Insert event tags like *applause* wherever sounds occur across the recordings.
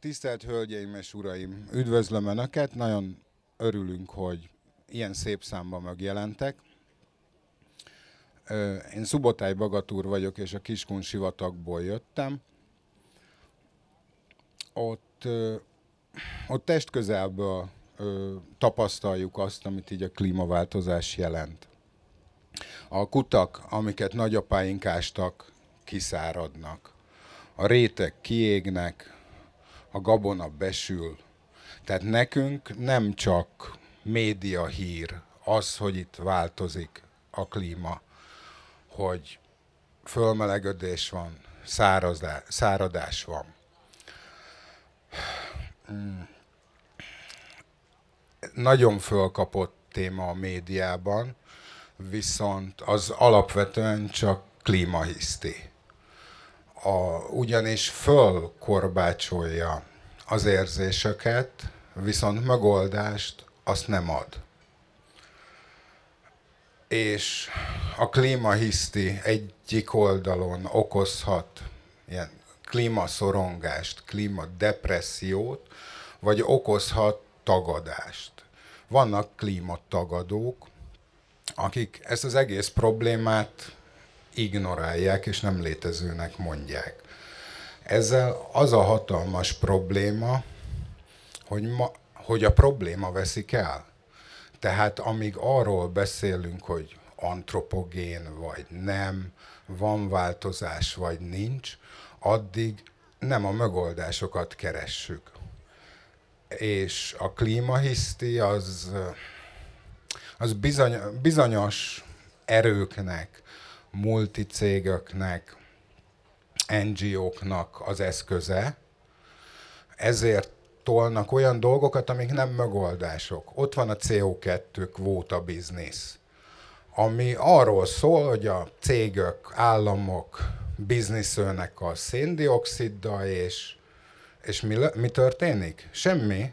Tisztelt Hölgyeim és Uraim, üdvözlöm Önöket, nagyon örülünk, hogy ilyen szép számban megjelentek. Én Szubotály Bagatúr vagyok, és a Kiskun sivatagból jöttem. Ott, ott testközelből tapasztaljuk azt, amit így a klímaváltozás jelent. A kutak, amiket nagyapáink ástak, kiszáradnak. A rétek kiégnek, a gabona besül. Tehát nekünk nem csak média hír az, hogy itt változik a klíma, hogy fölmelegedés van, szárazás, száradás van. Nagyon fölkapott téma a médiában, viszont az alapvetően csak klímahiszti. A, ugyanis fölkorbácsolja az érzéseket, viszont megoldást azt nem ad. És a klímahiszti egyik oldalon okozhat ilyen klímaszorongást, klímadepressziót, vagy okozhat tagadást. Vannak klímatagadók, akik ezt az egész problémát ignorálják és nem létezőnek mondják. Ezzel az a hatalmas probléma, hogy, ma, hogy a probléma veszik el. Tehát amíg arról beszélünk, hogy antropogén vagy nem, van változás vagy nincs, addig nem a megoldásokat keressük. És a klímahiszti az, az bizony, bizonyos erőknek, multicégeknek, NGO-knak az eszköze, ezért tolnak olyan dolgokat, amik nem megoldások. Ott van a CO2 kvóta biznisz, ami arról szól, hogy a cégek, államok bizniszölnek a széndioksziddal, és, és mi, mi történik? Semmi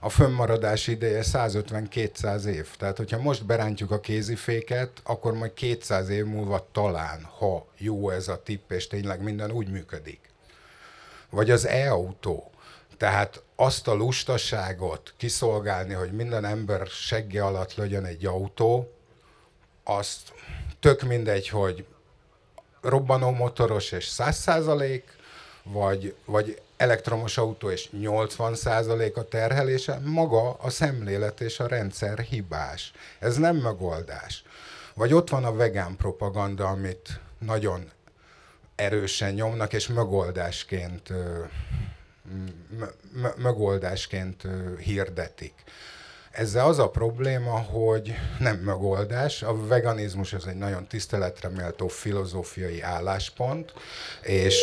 a fönnmaradás ideje 150-200 év. Tehát, hogyha most berántjuk a kéziféket, akkor majd 200 év múlva talán, ha jó ez a tipp, és tényleg minden úgy működik. Vagy az e-autó. Tehát azt a lustaságot kiszolgálni, hogy minden ember segge alatt legyen egy autó, azt tök mindegy, hogy robbanó motoros és 100 százalék, vagy, vagy elektromos autó és 80% a terhelése, maga a szemlélet és a rendszer hibás. Ez nem megoldás. Vagy ott van a vegán propaganda, amit nagyon erősen nyomnak, és megoldásként, megoldásként hirdetik. Ezzel az a probléma, hogy nem megoldás. A veganizmus az egy nagyon tiszteletre méltó filozófiai álláspont, és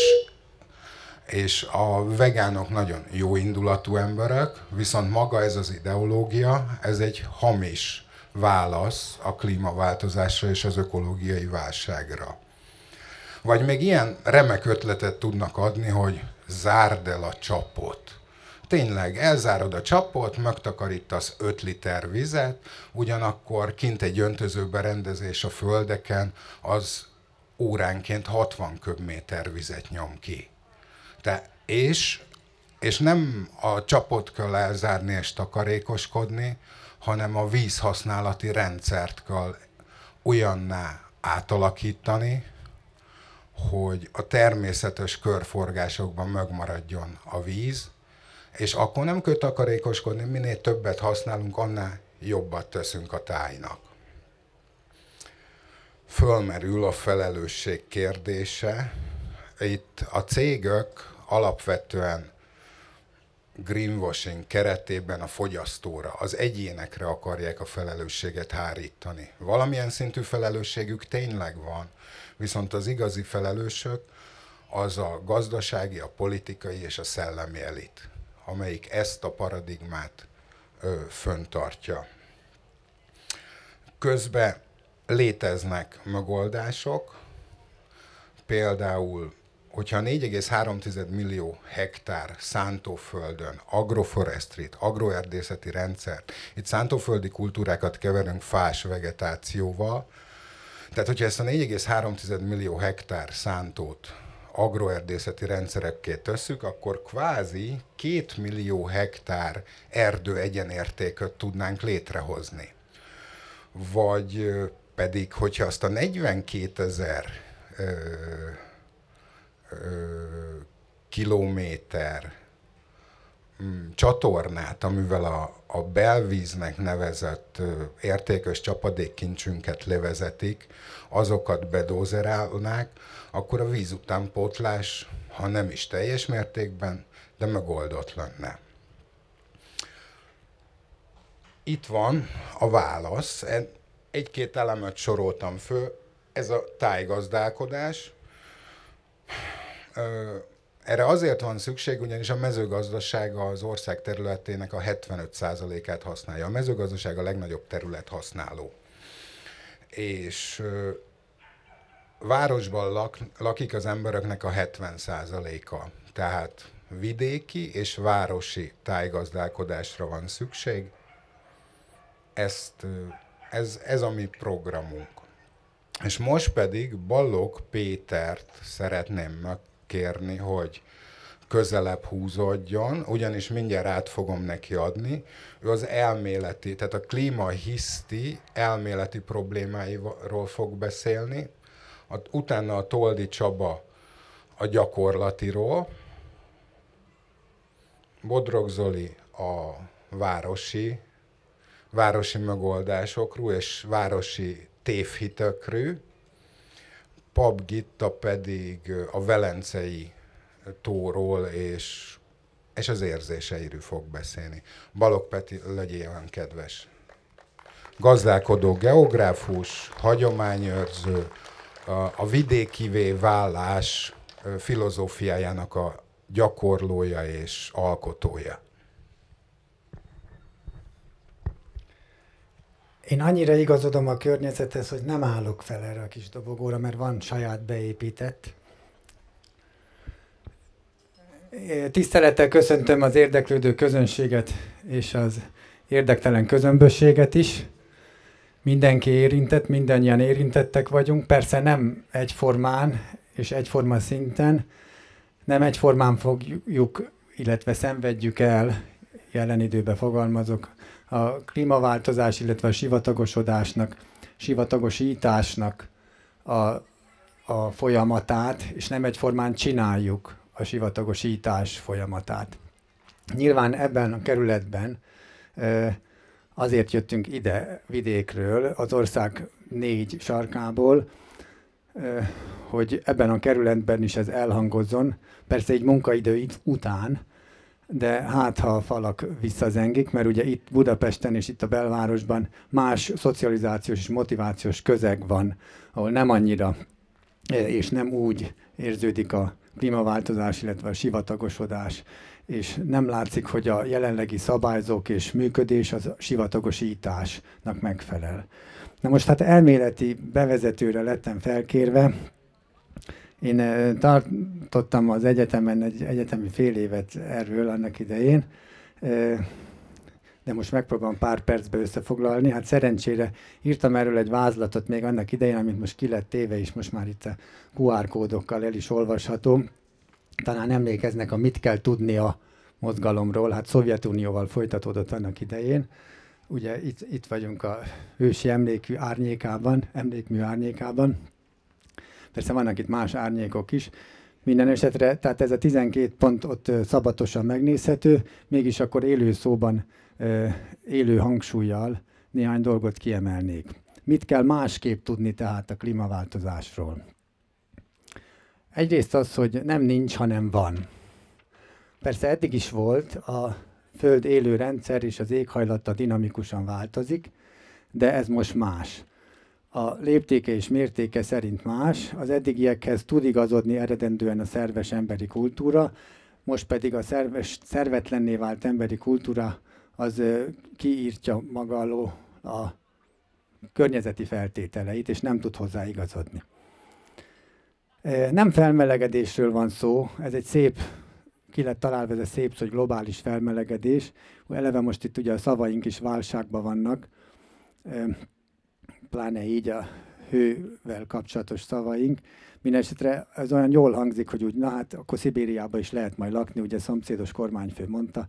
és a vegánok nagyon jó indulatú emberek, viszont maga ez az ideológia, ez egy hamis válasz a klímaváltozásra és az ökológiai válságra. Vagy még ilyen remek ötletet tudnak adni, hogy zárd el a csapot. Tényleg, elzárod a csapot, megtakarítasz 5 liter vizet, ugyanakkor kint egy öntözőberendezés a földeken, az óránként 60 köbméter vizet nyom ki. Te, és, és nem a csapot kell elzárni és takarékoskodni, hanem a vízhasználati rendszert kell olyanná átalakítani, hogy a természetes körforgásokban megmaradjon a víz, és akkor nem kell takarékoskodni, minél többet használunk, annál jobbat teszünk a tájnak. Fölmerül a felelősség kérdése. Itt a cégek alapvetően greenwashing keretében a fogyasztóra, az egyénekre akarják a felelősséget hárítani. Valamilyen szintű felelősségük tényleg van, viszont az igazi felelősök az a gazdasági, a politikai és a szellemi elit, amelyik ezt a paradigmát ö, föntartja. Közben léteznek megoldások, például hogyha 4,3 millió hektár szántóföldön agroforestrit, agroerdészeti rendszert, itt szántóföldi kultúrákat keverünk fás vegetációval, tehát hogyha ezt a 4,3 millió hektár szántót agroerdészeti rendszerekké tesszük, akkor kvázi két millió hektár erdő egyenértéköt tudnánk létrehozni. Vagy pedig, hogyha azt a 42 ezer kilométer mm, csatornát, amivel a, a belvíznek nevezett értékes csapadékkincsünket levezetik, azokat bedózerálnák, akkor a víz utánpótlás, ha nem is teljes mértékben, de megoldott lenne. Itt van a válasz. Egy-két elemet soroltam föl. Ez a tájgazdálkodás. Erre azért van szükség, ugyanis a mezőgazdaság az ország területének a 75%-át használja. A mezőgazdaság a legnagyobb terület használó. És városban lak, lakik az embereknek a 70%-a. Tehát vidéki és városi tájgazdálkodásra van szükség. Ezt, ez, ez a mi programunk. És most pedig Ballok Pétert szeretném megkérni, hogy közelebb húzódjon, ugyanis mindjárt át fogom neki adni. Ő az elméleti, tehát a klímahiszti elméleti problémáiról fog beszélni, a, utána a Toldi Csaba a gyakorlatiról, Bodrog Zoli a városi, városi megoldásokról és városi tévhitekről, Pap Gitta pedig a Velencei tóról és, és az érzéseiről fog beszélni. Balog Peti, legyél olyan kedves. Gazdálkodó geográfus, hagyományőrző, a vidékivé vállás filozófiájának a gyakorlója és alkotója. Én annyira igazodom a környezethez, hogy nem állok fel erre a kis dobogóra, mert van saját beépített. Tisztelettel köszöntöm az érdeklődő közönséget és az érdektelen közömbösséget is. Mindenki érintett, mindannyian érintettek vagyunk, persze nem egyformán és egyforma szinten, nem egyformán fogjuk, illetve szenvedjük el, jelen időben fogalmazok, a klímaváltozás, illetve a sivatagosodásnak, sivatagosításnak a, a folyamatát, és nem egyformán csináljuk a sivatagosítás folyamatát. Nyilván ebben a kerületben azért jöttünk ide vidékről, az ország négy sarkából, hogy ebben a kerületben is ez elhangozzon. Persze egy munkaidő után, de hát ha a falak visszazengik, mert ugye itt Budapesten és itt a belvárosban más szocializációs és motivációs közeg van, ahol nem annyira és nem úgy érződik a klímaváltozás, illetve a sivatagosodás és nem látszik, hogy a jelenlegi szabályzók és működés az sivatagosításnak megfelel. Na most hát elméleti bevezetőre lettem felkérve. Én tartottam az egyetemen egy egyetemi fél évet erről annak idején, de most megpróbálom pár percbe összefoglalni. Hát szerencsére írtam erről egy vázlatot még annak idején, amit most ki lett téve, és most már itt a QR kódokkal el is olvasható talán emlékeznek a Mit kell tudni a mozgalomról, hát Szovjetunióval folytatódott annak idején. Ugye itt, itt vagyunk a ősi emlékű árnyékában, emlékmű árnyékában. Persze vannak itt más árnyékok is. Minden esetre, tehát ez a 12 pont ott szabatosan megnézhető, mégis akkor élő szóban, élő hangsúlyjal néhány dolgot kiemelnék. Mit kell másképp tudni tehát a klímaváltozásról? Egyrészt az, hogy nem nincs, hanem van. Persze eddig is volt, a Föld élő rendszer és az éghajlata dinamikusan változik, de ez most más. A léptéke és mértéke szerint más, az eddigiekhez tud igazodni eredendően a szerves emberi kultúra, most pedig a szerves, szervetlenné vált emberi kultúra az kiírtja maga alól a környezeti feltételeit, és nem tud hozzá igazodni. Nem felmelegedésről van szó, ez egy szép, ki lett találva ez a szép, hogy globális felmelegedés. Eleve most itt ugye a szavaink is válságban vannak, pláne így a hővel kapcsolatos szavaink. Mindenesetre ez olyan jól hangzik, hogy úgy, na hát akkor Szibériában is lehet majd lakni, ugye szomszédos kormányfő mondta,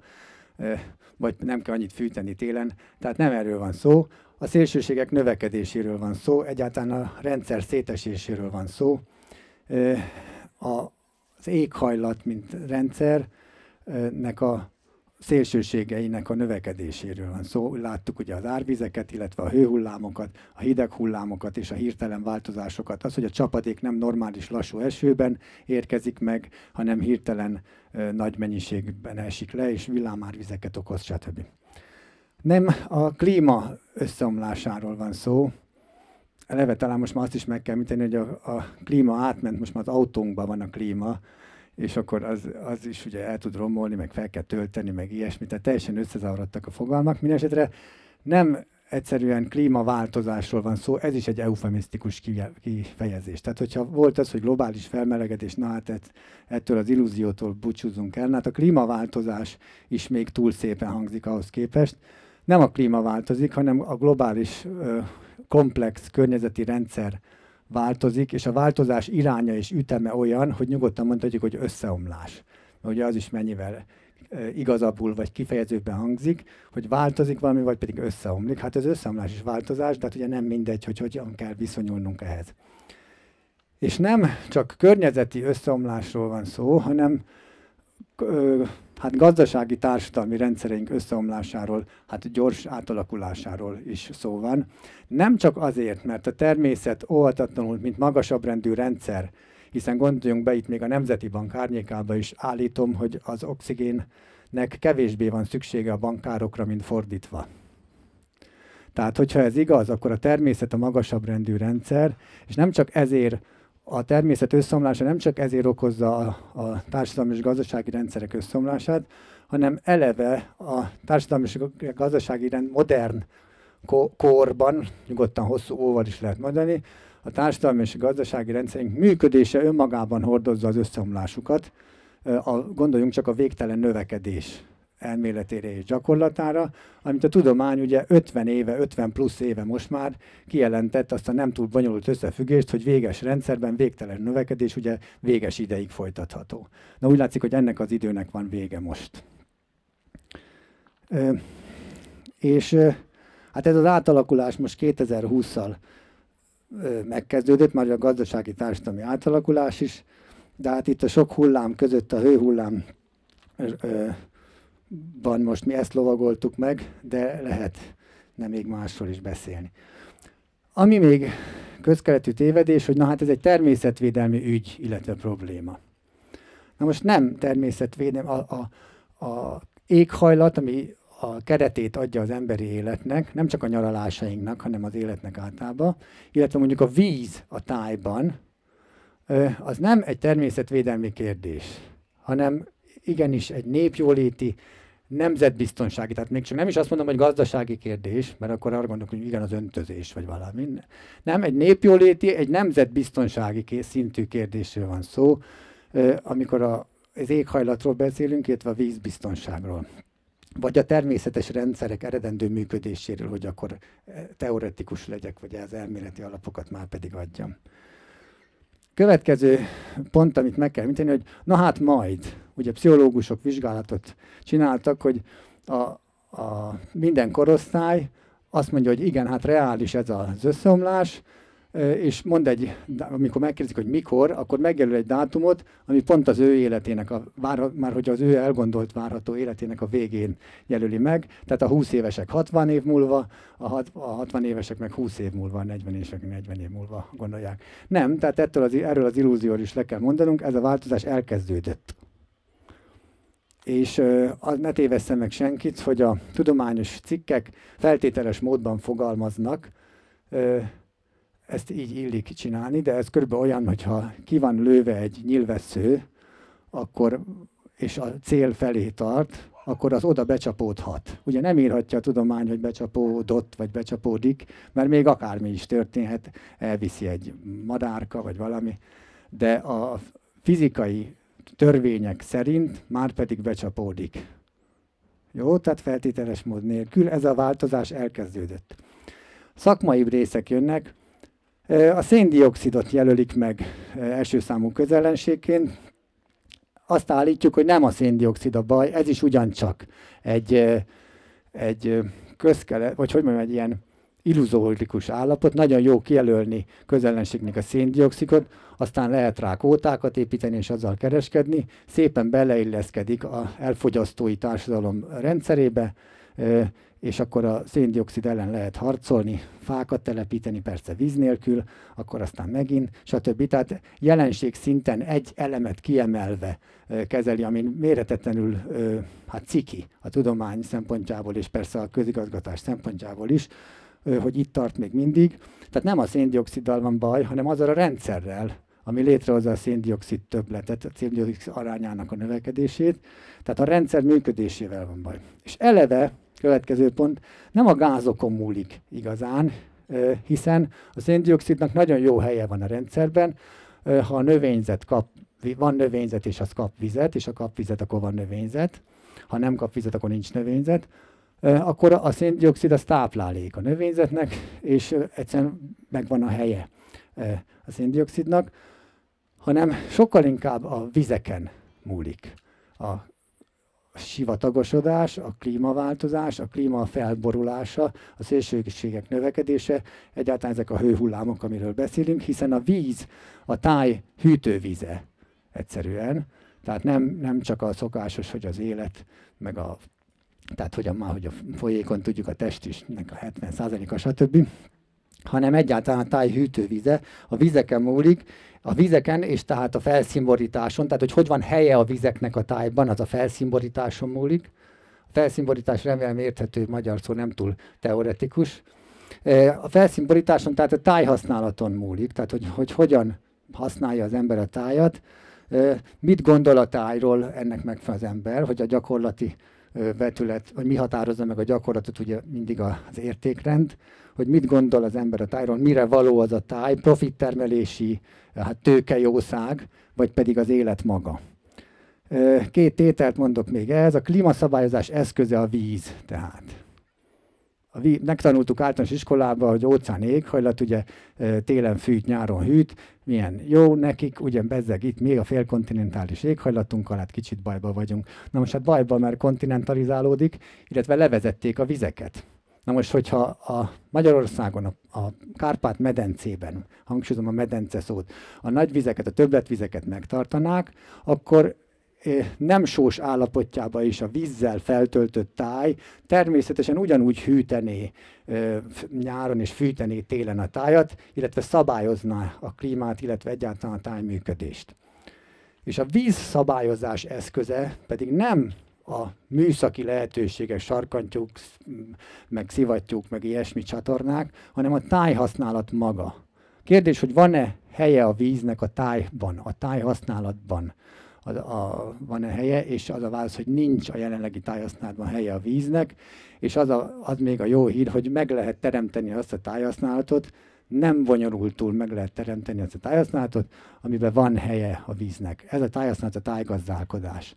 vagy nem kell annyit fűteni télen. Tehát nem erről van szó. A szélsőségek növekedéséről van szó, egyáltalán a rendszer széteséséről van szó. Az éghajlat, mint rendszernek a szélsőségeinek a növekedéséről van szó. Láttuk ugye az árvizeket, illetve a hőhullámokat, a hideg hullámokat és a hirtelen változásokat. Az, hogy a csapadék nem normális lassú esőben érkezik meg, hanem hirtelen ö, nagy mennyiségben esik le, és villámárvizeket okoz, stb. Nem a klíma összeomlásáról van szó, eleve talán most már azt is meg kell említeni, hogy a, a klíma átment, most már az autónkban van a klíma, és akkor az, az is ugye el tud romolni, meg fel kell tölteni, meg ilyesmi, tehát teljesen összezavarodtak a fogalmak. Mindenesetre nem egyszerűen klímaváltozásról van szó, ez is egy eufemisztikus kifejezés. Tehát, hogyha volt az, hogy globális felmelegedés, na hát ettől az illúziótól búcsúzunk el, hát a klímaváltozás is még túl szépen hangzik ahhoz képest. Nem a klíma változik, hanem a globális komplex környezeti rendszer változik, és a változás iránya és üteme olyan, hogy nyugodtan mondhatjuk, hogy összeomlás. Ugye az is mennyivel igazabbul vagy kifejezőben hangzik, hogy változik valami, vagy pedig összeomlik. Hát ez összeomlás is változás, de hát ugye nem mindegy, hogy hogyan kell viszonyulnunk ehhez. És nem csak környezeti összeomlásról van szó, hanem hát gazdasági társadalmi rendszereink összeomlásáról, hát gyors átalakulásáról is szó van. Nem csak azért, mert a természet óhatatlanul, mint magasabb rendű rendszer, hiszen gondoljunk be itt még a Nemzeti Bank árnyékába is állítom, hogy az oxigénnek kevésbé van szüksége a bankárokra, mint fordítva. Tehát, hogyha ez igaz, akkor a természet a magasabb rendű rendszer, és nem csak ezért a természet összeomlása nem csak ezért okozza a, a társadalmi és gazdasági rendszerek összeomlását, hanem eleve a társadalmi és gazdasági rend modern korban, nyugodtan hosszú óval is lehet mondani, a társadalmi és gazdasági rendszerünk működése önmagában hordozza az összeomlásukat. A, gondoljunk csak a végtelen növekedés elméletére és gyakorlatára, amit a tudomány ugye 50 éve, 50 plusz éve most már kijelentett azt a nem túl bonyolult összefüggést, hogy véges rendszerben végtelen növekedés ugye véges ideig folytatható. Na úgy látszik, hogy ennek az időnek van vége most. Ö, és ö, hát ez az átalakulás most 2020-szal megkezdődött, már a gazdasági társadalmi átalakulás is, de hát itt a sok hullám között a hőhullám ö, van most mi ezt lovagoltuk meg, de lehet nem még másról is beszélni. Ami még közkeletű tévedés, hogy na hát ez egy természetvédelmi ügy, illetve probléma. Na most nem természetvédelmi, a, a, a éghajlat, ami a keretét adja az emberi életnek, nem csak a nyaralásainknak, hanem az életnek általában, illetve mondjuk a víz a tájban, az nem egy természetvédelmi kérdés, hanem igenis egy népjóléti, nemzetbiztonsági, tehát még csak nem is azt mondom, hogy gazdasági kérdés, mert akkor arra gondolok, hogy igen, az öntözés, vagy valami. Nem, egy népjóléti, egy nemzetbiztonsági szintű kérdésről van szó, amikor a, az éghajlatról beszélünk, illetve a vízbiztonságról. Vagy a természetes rendszerek eredendő működéséről, hogy akkor teoretikus legyek, vagy az elméleti alapokat már pedig adjam. Következő pont, amit meg kell említeni, hogy na hát majd, ugye pszichológusok vizsgálatot csináltak, hogy a, a minden korosztály azt mondja, hogy igen, hát reális ez az összeomlás, és mond egy, amikor megkérdezik, hogy mikor, akkor megjelöl egy dátumot, ami pont az ő életének, a, már hogy az ő elgondolt várható életének a végén jelöli meg. Tehát a 20 évesek 60 év múlva, a, hat, a 60 évesek meg 20 év múlva, a 40 évesek 40 év múlva gondolják. Nem, tehát ettől az, erről az illúzióról is le kell mondanunk, ez a változás elkezdődött. És uh, ne tévesszen meg senkit, hogy a tudományos cikkek feltételes módban fogalmaznak, ezt így illik csinálni, de ez körülbelül olyan, hogyha ki van lőve egy nyilvessző, akkor, és a cél felé tart, akkor az oda becsapódhat. Ugye nem írhatja a tudomány, hogy becsapódott, vagy becsapódik, mert még akármi is történhet, elviszi egy madárka, vagy valami, de a fizikai törvények szerint már pedig becsapódik. Jó, tehát feltételes mód nélkül ez a változás elkezdődött. Szakmai részek jönnek, A széndiokszidot jelölik meg első számú közellenségként. Azt állítjuk, hogy nem a széndiokszid a baj, ez is ugyancsak egy, egy közkele, vagy hogy mondjam, egy ilyen illuzórikus állapot, nagyon jó kijelölni közellenségnek a széndiokszidot, aztán lehet rá kótákat építeni és azzal kereskedni, szépen beleilleszkedik a elfogyasztói társadalom rendszerébe, és akkor a széndiokszid ellen lehet harcolni, fákat telepíteni, persze víz nélkül, akkor aztán megint, stb. Tehát jelenség szinten egy elemet kiemelve kezeli, ami méretetlenül hát ciki a tudomány szempontjából, és persze a közigazgatás szempontjából is, hogy itt tart még mindig. Tehát nem a széndioksziddal van baj, hanem azzal a rendszerrel, ami létrehozza a széndiokszid többletet, a széndiokszid arányának a növekedését. Tehát a rendszer működésével van baj. És eleve, következő pont, nem a gázokon múlik igazán, hiszen a széndiokszidnak nagyon jó helye van a rendszerben, ha a növényzet kap, van növényzet és az kap vizet, és a kap vizet, akkor van növényzet, ha nem kap vizet, akkor nincs növényzet, akkor a széndiokszid az táplálék a növényzetnek, és egyszerűen megvan a helye a széndiokszidnak, hanem sokkal inkább a vizeken múlik. A sivatagosodás, a klímaváltozás, a klíma felborulása, a szélsőségek növekedése, egyáltalán ezek a hőhullámok, amiről beszélünk, hiszen a víz, a táj hűtővíze egyszerűen, tehát nem, nem csak a szokásos, hogy az élet, meg a tehát hogy a, már hogy a folyékon tudjuk a test is, a 70%-a, stb., hanem egyáltalán a táj hűtővíze, a vizeken múlik, a vizeken és tehát a felszínborításon, tehát hogy hogy van helye a vizeknek a tájban, az a felszínborításon múlik. A felszínborítás remélem érthető magyar szó, nem túl teoretikus. A felszínborításon, tehát a tájhasználaton múlik, tehát hogy, hogy hogyan használja az ember a tájat, mit gondol a tájról ennek meg az ember, hogy a gyakorlati vetület, vagy mi határozza meg a gyakorlatot, ugye mindig az értékrend, hogy mit gondol az ember a tájról, mire való az a táj, profittermelési, hát tőkejószág, vagy pedig az élet maga. Két tételt mondok még ez, a klímaszabályozás eszköze a víz, tehát. Megtanultuk általános iskolában, hogy óceán éghajlat, ugye télen fűt, nyáron hűt, milyen jó nekik, ugye bezzeg itt még a félkontinentális éghajlatunkkal, hát kicsit bajba vagyunk. Na most hát bajba, mert kontinentalizálódik, illetve levezették a vizeket. Na most, hogyha a Magyarországon, a, a Kárpát-medencében, hangsúlyozom a medence szót, a nagy vizeket, a többletvizeket megtartanák, akkor nem sós állapotjába is a vízzel feltöltött táj természetesen ugyanúgy hűtené nyáron és fűtené télen a tájat, illetve szabályozná a klímát, illetve egyáltalán a tájműködést. És a vízszabályozás eszköze pedig nem a műszaki lehetőségek, sarkantyúk, meg szivattyúk, meg ilyesmi csatornák, hanem a tájhasználat maga. Kérdés, hogy van-e helye a víznek a tájban, a tájhasználatban? A, a, van-e helye, és az a válasz, hogy nincs a jelenlegi tájhasználatban helye a víznek, és az, a, az még a jó hír, hogy meg lehet teremteni azt a tájhasználatot, nem bonyolultul meg lehet teremteni azt a tájhasználatot, amiben van helye a víznek. Ez a tájhasználat a tájgazdálkodás.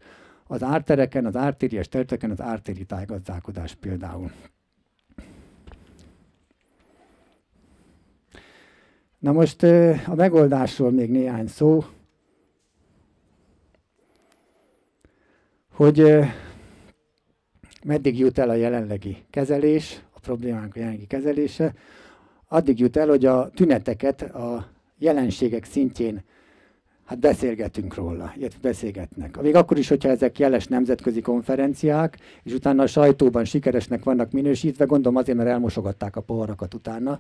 Az ártereken, az ártériás területeken az ártéri tájgazdálkodás például. Na most a megoldásról még néhány szó. Hogy meddig jut el a jelenlegi kezelés, a problémánk a jelenlegi kezelése, addig jut el, hogy a tüneteket a jelenségek szintjén hát beszélgetünk róla, illetve beszélgetnek. Még akkor is, hogyha ezek jeles nemzetközi konferenciák, és utána a sajtóban sikeresnek vannak minősítve, gondolom azért, mert elmosogatták a poharakat utána.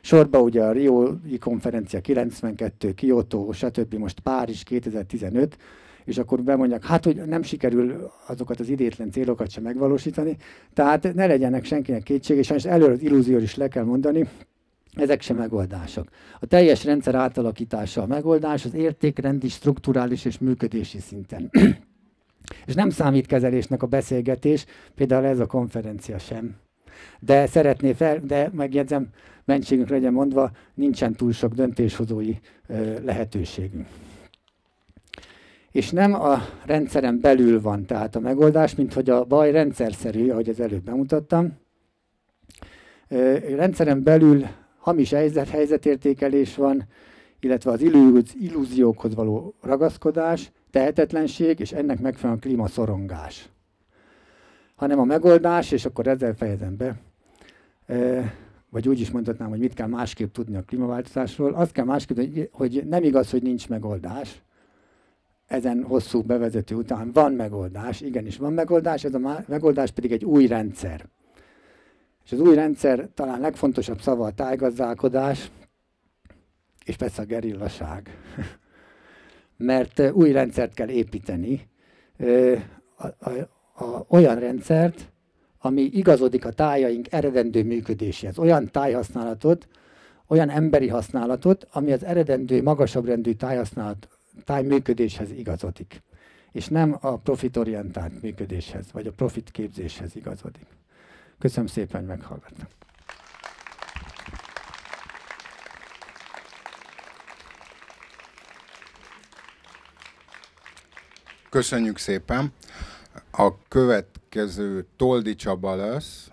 Sorba ugye a Rio-i konferencia 92, Kyoto, stb. most Párizs 2015, és akkor bemondják, hát, hogy nem sikerül azokat az idétlen célokat sem megvalósítani, tehát ne legyenek senkinek kétség, és előre az illúzió is le kell mondani, ezek sem megoldások. A teljes rendszer átalakítása a megoldás az értékrendi, strukturális és működési szinten. *clears throat* és nem számít kezelésnek a beszélgetés, például ez a konferencia sem. De szeretné fel, de megjegyzem, mentségünk legyen mondva, nincsen túl sok döntéshozói ö, lehetőségünk és nem a rendszeren belül van tehát a megoldás, mint hogy a baj rendszerszerű, ahogy az előbb bemutattam. Rendszeren belül hamis helyzet, helyzetértékelés van, illetve az illúziókhoz való ragaszkodás, tehetetlenség, és ennek megfelelően klímaszorongás. Hanem a megoldás, és akkor ezzel fejezem be, vagy úgy is mondhatnám, hogy mit kell másképp tudni a klímaváltozásról. Azt kell másképp, hogy nem igaz, hogy nincs megoldás. Ezen hosszú bevezető után van megoldás, igenis van megoldás, ez a megoldás pedig egy új rendszer. És az új rendszer talán legfontosabb szava a tájgazdálkodás, és persze a gerillaság. *laughs* Mert új rendszert kell építeni, a, a, a, olyan rendszert, ami igazodik a tájaink eredendő működéséhez. Olyan tájhasználatot, olyan emberi használatot, ami az eredendő, magasabb rendű tájhasználat, tájműködéshez igazodik. És nem a profitorientált működéshez, vagy a profit képzéshez igazodik. Köszönöm szépen, hogy meghallgattam. Köszönjük szépen. A következő Toldi Csaba lesz,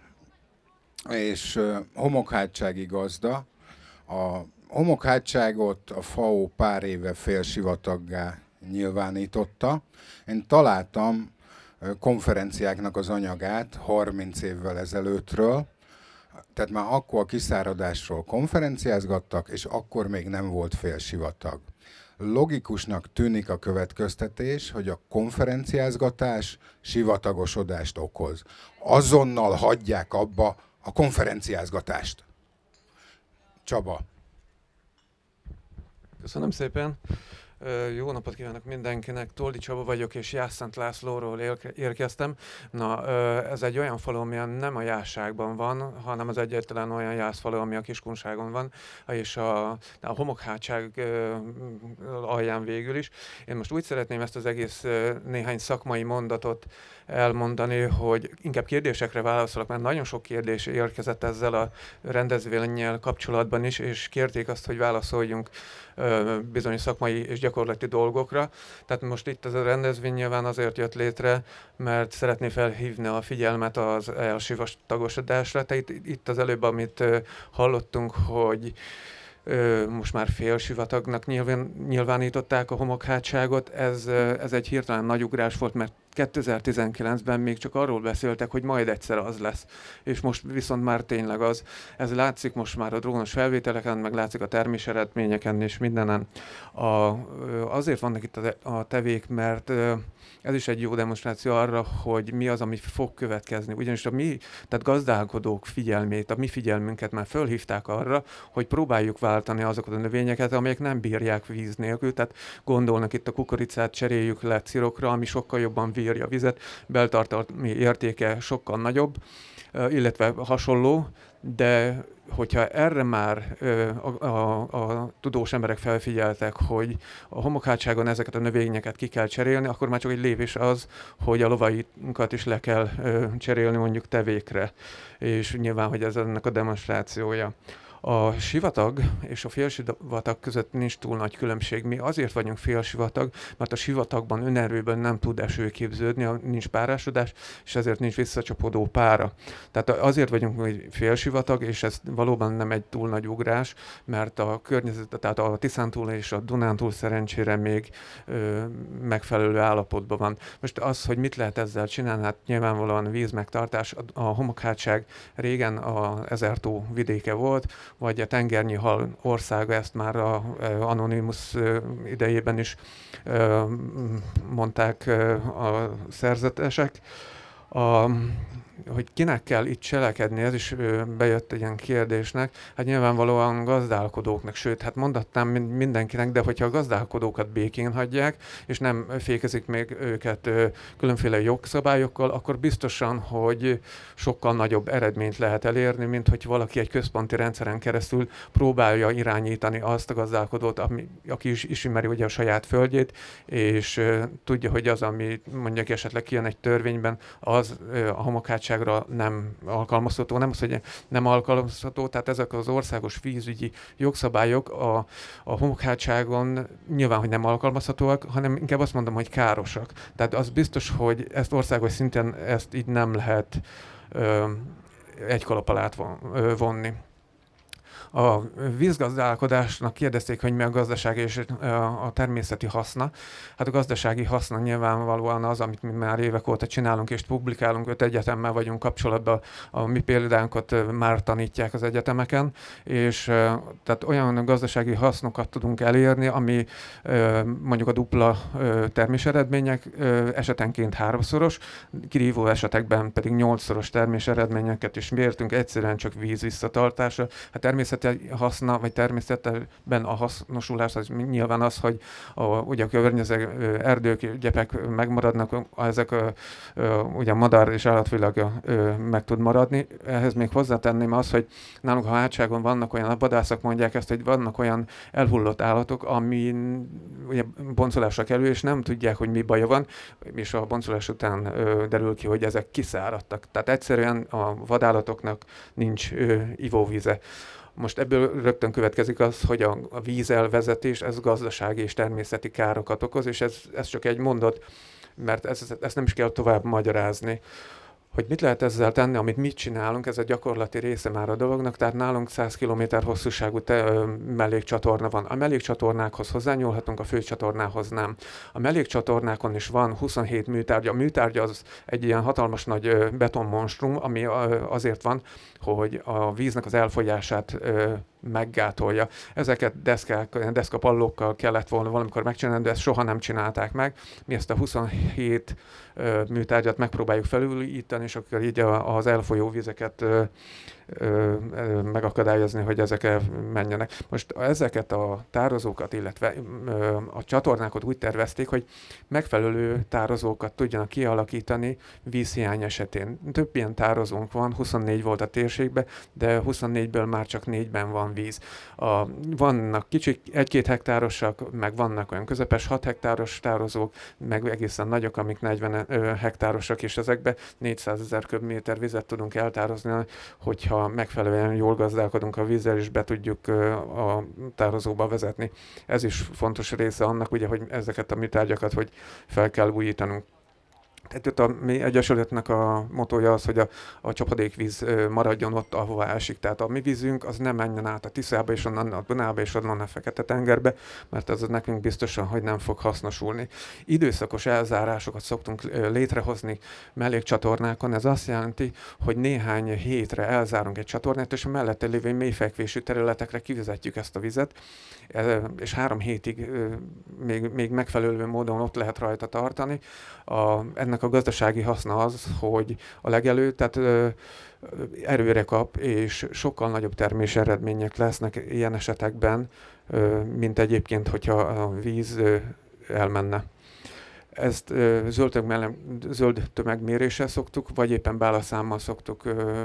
és homokhátsági gazda. A homokhátságot a FAO pár éve félsivataggá nyilvánította. Én találtam konferenciáknak az anyagát 30 évvel ezelőttről, tehát már akkor a kiszáradásról konferenciázgattak, és akkor még nem volt félsivatag. Logikusnak tűnik a következtetés, hogy a konferenciázgatás sivatagosodást okoz. Azonnal hagyják abba a konferenciázgatást. Csaba. Köszönöm szépen. Jó napot kívánok mindenkinek, Toldi Csaba vagyok, és Jászent Lászlóról érkeztem. Na, ez egy olyan falu, ami nem a Jásságban van, hanem az egyetlen olyan jászfalu, ami a Kiskunságon van, és a, a homokhátság alján végül is. Én most úgy szeretném ezt az egész néhány szakmai mondatot elmondani, hogy inkább kérdésekre válaszolok, mert nagyon sok kérdés érkezett ezzel a rendezvényel kapcsolatban is, és kérték azt, hogy válaszoljunk bizonyos szakmai és gyakorlati dolgokra. Tehát most itt ez a rendezvény nyilván azért jött létre, mert szeretné felhívni a figyelmet az elsivatagosodásra. Tehát itt, az előbb, amit hallottunk, hogy most már félsivatagnak nyilván, nyilvánították a homokhátságot. Ez, ez egy hirtelen nagy ugrás volt, mert 2019-ben még csak arról beszéltek, hogy majd egyszer az lesz, és most viszont már tényleg az. Ez látszik most már a drónos felvételeken, meg látszik a termés eredményeken és mindenen. A, azért vannak itt a tevék, mert ez is egy jó demonstráció arra, hogy mi az, ami fog következni. Ugyanis a mi, tehát gazdálkodók figyelmét, a mi figyelmünket már fölhívták arra, hogy próbáljuk váltani azokat a növényeket, amelyek nem bírják víz nélkül. Tehát gondolnak itt a kukoricát, cseréljük le cirokra, ami sokkal jobban bírja vizet, beltartalmi értéke sokkal nagyobb, illetve hasonló, de hogyha erre már a, a, a tudós emberek felfigyeltek, hogy a homokhátságon ezeket a növényeket ki kell cserélni, akkor már csak egy lépés az, hogy a lovainkat is le kell cserélni mondjuk tevékre. És nyilván, hogy ez ennek a demonstrációja. A sivatag és a félsivatag között nincs túl nagy különbség. Mi azért vagyunk félsivatag, mert a sivatagban önerőben nem tud eső képződni, nincs párásodás, és ezért nincs visszacsapódó pára. Tehát azért vagyunk hogy félsivatag, és ez valóban nem egy túl nagy ugrás, mert a környezet, tehát a Tiszántúl és a Dunántúl szerencsére még ö, megfelelő állapotban van. Most az, hogy mit lehet ezzel csinálni, hát nyilvánvalóan vízmegtartás, a, homokhátság régen a Ezertó vidéke volt, vagy a tengernyi hal országa, ezt már a, Anonymous idejében is mondták a szerzetesek. A, hogy kinek kell itt cselekedni, ez is bejött egy ilyen kérdésnek. Hát nyilvánvalóan gazdálkodóknak, sőt, hát mondattam mindenkinek, de hogyha a gazdálkodókat békén hagyják, és nem fékezik még őket különféle jogszabályokkal, akkor biztosan, hogy sokkal nagyobb eredményt lehet elérni, mint hogy valaki egy központi rendszeren keresztül próbálja irányítani azt a gazdálkodót, ami, aki is ismeri ugye a saját földjét, és tudja, hogy az, ami mondjuk esetleg kijön egy törvényben, az a homokát bizottságra nem alkalmazható, nem az, hogy nem alkalmazható, tehát ezek az országos vízügyi jogszabályok a, a homokhátságon nyilván, hogy nem alkalmazhatóak, hanem inkább azt mondom, hogy károsak. Tehát az biztos, hogy ezt országos szinten ezt így nem lehet ö, egy kalap alá vonni. A vízgazdálkodásnak kérdezték, hogy mi a gazdasági és a természeti haszna. Hát a gazdasági haszna nyilvánvalóan az, amit mi már évek óta csinálunk és publikálunk, öt egyetemmel vagyunk kapcsolatban, a mi példánkat már tanítják az egyetemeken, és tehát olyan gazdasági hasznokat tudunk elérni, ami mondjuk a dupla terméseredmények esetenként háromszoros, kirívó esetekben pedig nyolcszoros terméseredményeket is mértünk, egyszerűen csak víz visszatartása. A természeti haszna, vagy természetben a hasznosulás az nyilván az, hogy a, ugye a környezet erdők, gyepek megmaradnak, ezek a, ugye a madár és állatvilág meg tud maradni. Ehhez még hozzátenném azt, hogy nálunk a hátságon vannak olyan, a vadászok mondják ezt, hogy vannak olyan elhullott állatok, ami ugye boncolásra kerül, és nem tudják, hogy mi baja van, és a boncolás után ö, derül ki, hogy ezek kiszáradtak. Tehát egyszerűen a vadállatoknak nincs ö, ivóvíze. Most ebből rögtön következik az, hogy a, vízelvezetés, ez gazdasági és természeti károkat okoz, és ez, ez csak egy mondat, mert ezt, ezt nem is kell tovább magyarázni hogy mit lehet ezzel tenni, amit mit csinálunk, ez a gyakorlati része már a dolognak, tehát nálunk 100 km hosszúságú te, ö, mellékcsatorna van. A mellékcsatornákhoz hozzányúlhatunk, a főcsatornához nem. A mellékcsatornákon is van 27 műtárgya. A műtárgya az egy ilyen hatalmas nagy ö, betonmonstrum, ami ö, azért van, hogy a víznek az elfolyását ö, meggátolja. Ezeket deszkák, deszkapallókkal kellett volna valamikor megcsinálni, de ezt soha nem csinálták meg. Mi ezt a 27 ö, műtárgyat megpróbáljuk felülíteni, és akkor így a, az elfolyó vizeket ö, megakadályozni, hogy ezek menjenek. Most ezeket a tározókat, illetve a csatornákat úgy tervezték, hogy megfelelő tározókat tudjanak kialakítani vízhiány esetén. Több ilyen tározónk van, 24 volt a térségben, de 24-ből már csak 4-ben van víz. A, vannak kicsik, egy-két hektárosak, meg vannak olyan közepes 6 hektáros tározók, meg egészen nagyok, amik 40 ö, hektárosak, és ezekbe 400 ezer köbméter vizet tudunk eltározni, hogyha hogyha megfelelően jól gazdálkodunk a vízzel, és be tudjuk a tározóba vezetni. Ez is fontos része annak, ugye, hogy ezeket a műtárgyakat, hogy fel kell újítanunk. Tehát a mi egyesületnek a motója az, hogy a, a csapadékvíz maradjon ott, ahova esik. Tehát a mi vízünk az nem menjen át a Tiszába, és onnan a Dunába, és onnan a Fekete-tengerbe, mert az nekünk biztosan, hogy nem fog hasznosulni. Időszakos elzárásokat szoktunk létrehozni mellékcsatornákon. Ez azt jelenti, hogy néhány hétre elzárunk egy csatornát, és a mellette lévő mélyfekvésű területekre kivezetjük ezt a vizet, és három hétig még, még megfelelő módon ott lehet rajta tartani. A, ennek a gazdasági haszna az, hogy a legelő, tehát ö, erőre kap, és sokkal nagyobb termés eredmények lesznek ilyen esetekben, ö, mint egyébként, hogyha a víz ö, elmenne. Ezt zöld, tömeg, zöld tömegméréssel szoktuk, vagy éppen bálaszámmal szoktuk ö,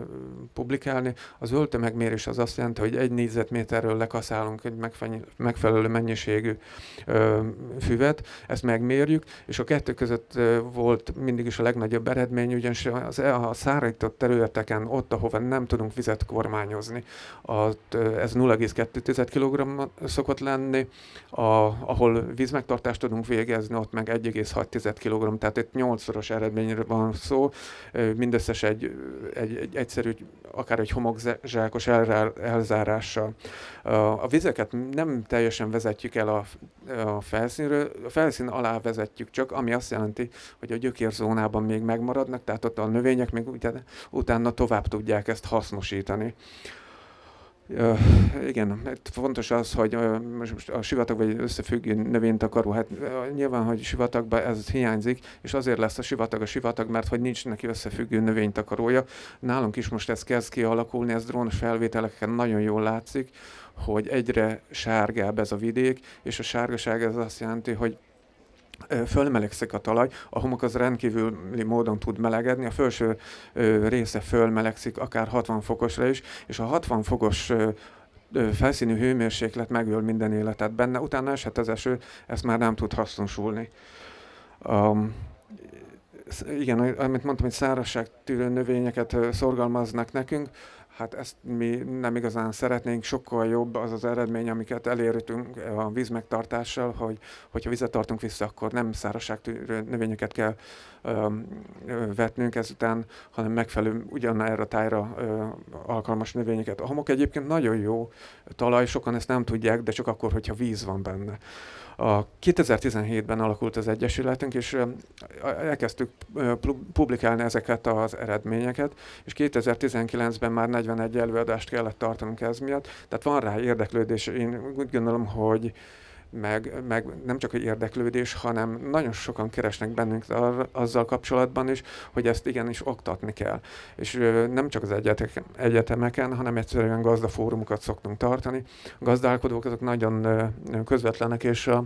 publikálni. A zöld tömegmérés az azt jelenti, hogy egy négyzetméterről lekaszálunk egy megfelelő mennyiségű ö, füvet, ezt megmérjük, és a kettő között ö, volt mindig is a legnagyobb eredmény, ugyanis az, a szárított területeken, ott, ahova nem tudunk vizet kormányozni, ott, ez 0,2 kg szokott lenni, a, ahol vízmegtartást tudunk végezni, ott meg 1,6 6 kg, tehát itt 8-szoros eredményre van szó, mindösszes egy, egy, egy egyszerű, akár egy homokzsákos elzárással. A vizeket nem teljesen vezetjük el a, a felszínről, a felszín alá vezetjük csak, ami azt jelenti, hogy a gyökérzónában még megmaradnak, tehát ott a növények még utána tovább tudják ezt hasznosítani. Uh, igen, fontos az, hogy uh, most a sivatag vagy összefüggő növénytakaró, hát uh, nyilván, hogy sivatagban ez hiányzik, és azért lesz a sivatag a sivatag, mert hogy nincs neki összefüggő növénytakarója. Nálunk is most ez kezd kialakulni, ez drónos felvételeken nagyon jól látszik, hogy egyre sárgább ez a vidék, és a sárgaság ez azt jelenti, hogy fölmelegszik a talaj, a homok az rendkívüli módon tud melegedni, a felső része fölmelegszik akár 60 fokosra is, és a 60 fokos felszínű hőmérséklet megöl minden életet benne, utána eshet az eső, ezt már nem tud hasznosulni. Um, igen, amit mondtam, hogy szárazságtűrő növényeket szorgalmaznak nekünk, Hát ezt mi nem igazán szeretnénk, sokkal jobb az az eredmény, amiket elértünk a víz megtartással, hogy hogyha vizet tartunk vissza, akkor nem szárazságtűrő növényeket kell ö, ö, vetnünk ezután, hanem megfelelő ugyanerre a tájra ö, alkalmas növényeket. A homok egyébként nagyon jó talaj, sokan ezt nem tudják, de csak akkor, hogyha víz van benne. A 2017-ben alakult az Egyesületünk, és elkezdtük publikálni ezeket az eredményeket, és 2019-ben már 41 előadást kellett tartanunk ez miatt, tehát van rá érdeklődés. Én úgy gondolom, hogy meg, meg nem csak egy érdeklődés, hanem nagyon sokan keresnek bennünk ar, azzal kapcsolatban is, hogy ezt igenis oktatni kell. És ö, nem csak az egyetek, egyetemeken, hanem egyszerűen gazdafórumokat szoktunk tartani. A gazdálkodók azok nagyon ö, közvetlenek, és a,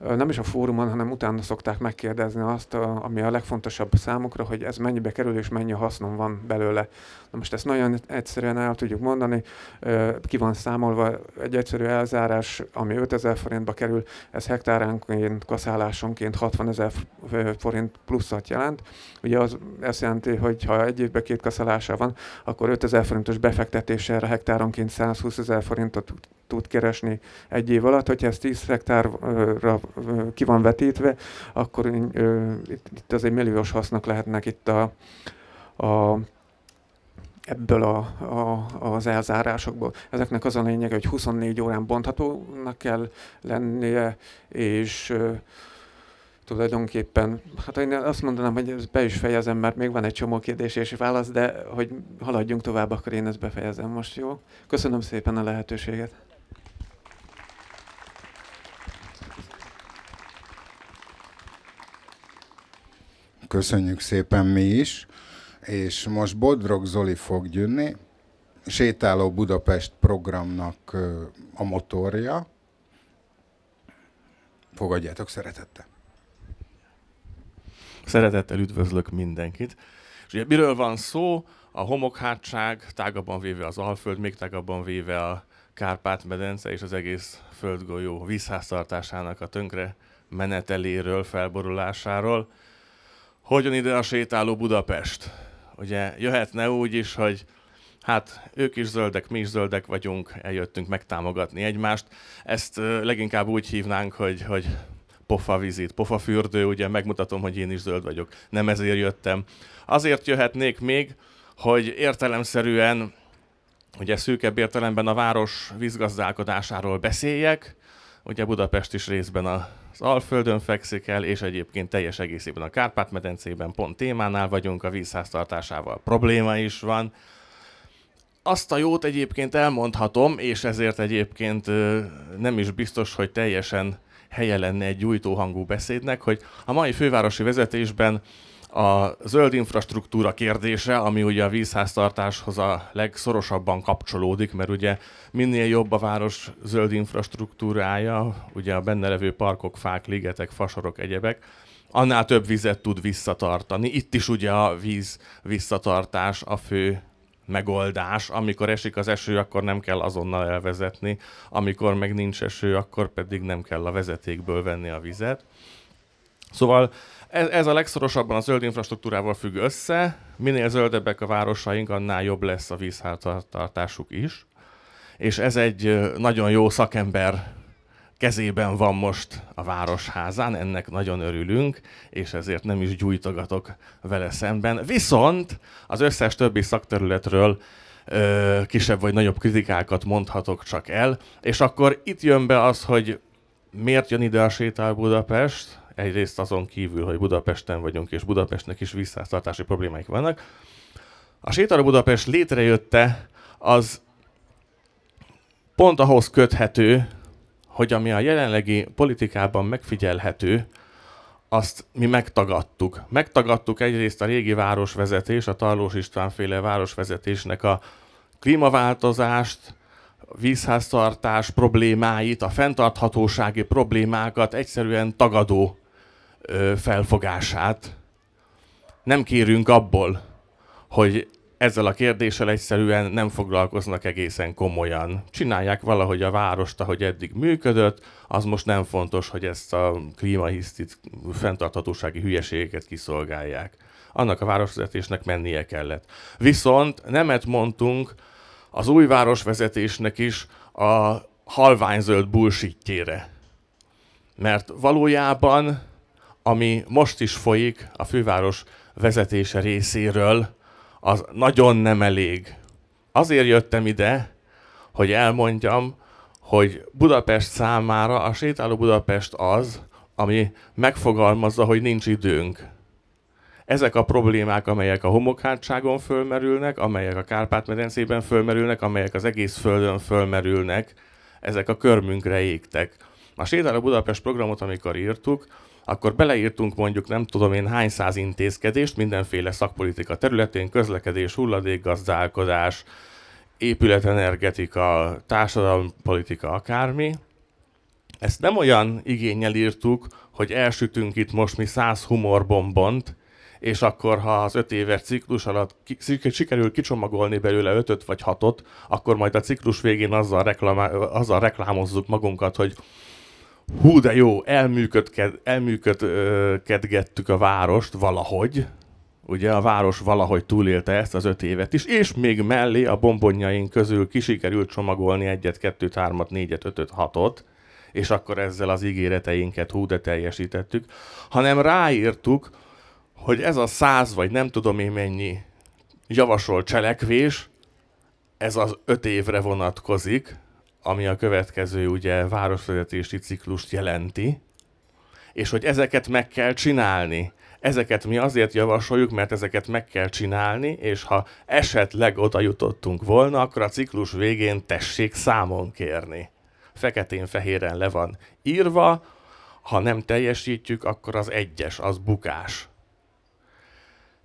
ö, nem is a fórumon, hanem utána szokták megkérdezni azt, a, ami a legfontosabb számukra, hogy ez mennyibe kerül, és mennyi hasznom van belőle. Na most ezt nagyon egyszerűen el tudjuk mondani, ki van számolva egy egyszerű elzárás, ami 5000 forintba kerül, kerül, ez hektáránként, kaszálásonként 60 ezer forint pluszat jelent. Ugye az ezt jelenti, hogy ha egy évben két kaszálása van, akkor 5 ezer forintos befektetéssel hektáronként 120 ezer forintot tud keresni egy év alatt. Hogyha ez 10 hektárra ki van vetítve, akkor itt az egy milliós hasznak lehetnek itt a, a ebből a, a, az elzárásokból. Ezeknek az a lényeg, hogy 24 órán bonthatónak kell lennie, és uh, tulajdonképpen, hát én azt mondanám, hogy ezt be is fejezem, mert még van egy csomó kérdés és válasz, de hogy haladjunk tovább, akkor én ezt befejezem most, jó? Köszönöm szépen a lehetőséget. Köszönjük szépen mi is és most Bodrog Zoli fog jönni, Sétáló Budapest programnak a motorja. Fogadjátok szeretettel. Szeretettel üdvözlök mindenkit. És ugye miről van szó? A homokhátság, tágabban véve az Alföld, még tágabban véve a Kárpát-medence és az egész földgolyó vízháztartásának a tönkre meneteléről, felborulásáról. Hogyan ide a sétáló Budapest? Ugye jöhetne úgy is, hogy hát ők is zöldek, mi is zöldek vagyunk, eljöttünk megtámogatni egymást. Ezt leginkább úgy hívnánk, hogy, hogy pofa vizit, pofa fürdő, ugye megmutatom, hogy én is zöld vagyok. Nem ezért jöttem. Azért jöhetnék még, hogy értelemszerűen, ugye szűkebb értelemben a város vízgazdálkodásáról beszéljek, ugye Budapest is részben a az Alföldön fekszik el, és egyébként teljes egészében a Kárpát-medencében pont témánál vagyunk, a vízháztartásával probléma is van. Azt a jót egyébként elmondhatom, és ezért egyébként nem is biztos, hogy teljesen helye lenne egy gyújtóhangú beszédnek, hogy a mai fővárosi vezetésben a zöld infrastruktúra kérdése, ami ugye a vízháztartáshoz a legszorosabban kapcsolódik, mert ugye minél jobb a város zöld infrastruktúrája, ugye a benne levő parkok, fák, ligetek, fasorok, egyebek, annál több vizet tud visszatartani. Itt is ugye a víz visszatartás a fő megoldás. Amikor esik az eső, akkor nem kell azonnal elvezetni, amikor meg nincs eső, akkor pedig nem kell a vezetékből venni a vizet. Szóval ez, ez a legszorosabban a zöld infrastruktúrával függ össze. Minél zöldebbek a városaink, annál jobb lesz a vízháztartásuk is. És ez egy nagyon jó szakember kezében van most a Városházán, ennek nagyon örülünk, és ezért nem is gyújtogatok vele szemben. Viszont az összes többi szakterületről ö, kisebb vagy nagyobb kritikákat mondhatok csak el, és akkor itt jön be az, hogy miért jön ide a sétál Budapest, Egyrészt azon kívül, hogy Budapesten vagyunk, és Budapestnek is visszatartási problémáik vannak. A Sétáló Budapest létrejötte, az pont ahhoz köthető, hogy ami a jelenlegi politikában megfigyelhető, azt mi megtagadtuk. Megtagadtuk egyrészt a régi városvezetés, a Tarlós István városvezetésnek a klímaváltozást, vízháztartás problémáit, a fenntarthatósági problémákat egyszerűen tagadó felfogását. Nem kérünk abból, hogy ezzel a kérdéssel egyszerűen nem foglalkoznak egészen komolyan. Csinálják valahogy a várost, ahogy eddig működött, az most nem fontos, hogy ezt a klímahisztit, fenntarthatósági hülyeségeket kiszolgálják. Annak a városvezetésnek mennie kellett. Viszont nemet mondtunk az új városvezetésnek is a halványzöld bullshitjére. Mert valójában, ami most is folyik a főváros vezetése részéről, az nagyon nem elég. Azért jöttem ide, hogy elmondjam, hogy Budapest számára a sétáló Budapest az, ami megfogalmazza, hogy nincs időnk. Ezek a problémák, amelyek a homokhátságon fölmerülnek, amelyek a Kárpát-medencében fölmerülnek, amelyek az egész földön fölmerülnek, ezek a körmünkre égtek. A Sétáló Budapest programot, amikor írtuk, akkor beleírtunk mondjuk nem tudom én hány száz intézkedést mindenféle szakpolitika területén, közlekedés, hulladékgazdálkodás, épületenergetika, társadalompolitika, akármi. Ezt nem olyan igényel írtuk, hogy elsütünk itt most mi száz humorbombont, és akkor, ha az öt éves ciklus alatt ki, sikerül kicsomagolni belőle ötöt vagy hatot, akkor majd a ciklus végén azzal, reklamá, azzal reklámozzuk magunkat, hogy hú, de jó, elműködked, a várost valahogy, ugye a város valahogy túlélte ezt az öt évet is, és még mellé a bombonjaink közül kisikerült csomagolni egyet, kettőt, hármat, négyet, ötöt, hatot, és akkor ezzel az ígéreteinket hú, de teljesítettük, hanem ráírtuk, hogy ez a száz, vagy nem tudom én mennyi javasolt cselekvés, ez az öt évre vonatkozik, ami a következő ugye városvezetési ciklust jelenti, és hogy ezeket meg kell csinálni. Ezeket mi azért javasoljuk, mert ezeket meg kell csinálni, és ha esetleg oda jutottunk volna, akkor a ciklus végén tessék számon kérni. Feketén-fehéren le van írva, ha nem teljesítjük, akkor az egyes, az bukás.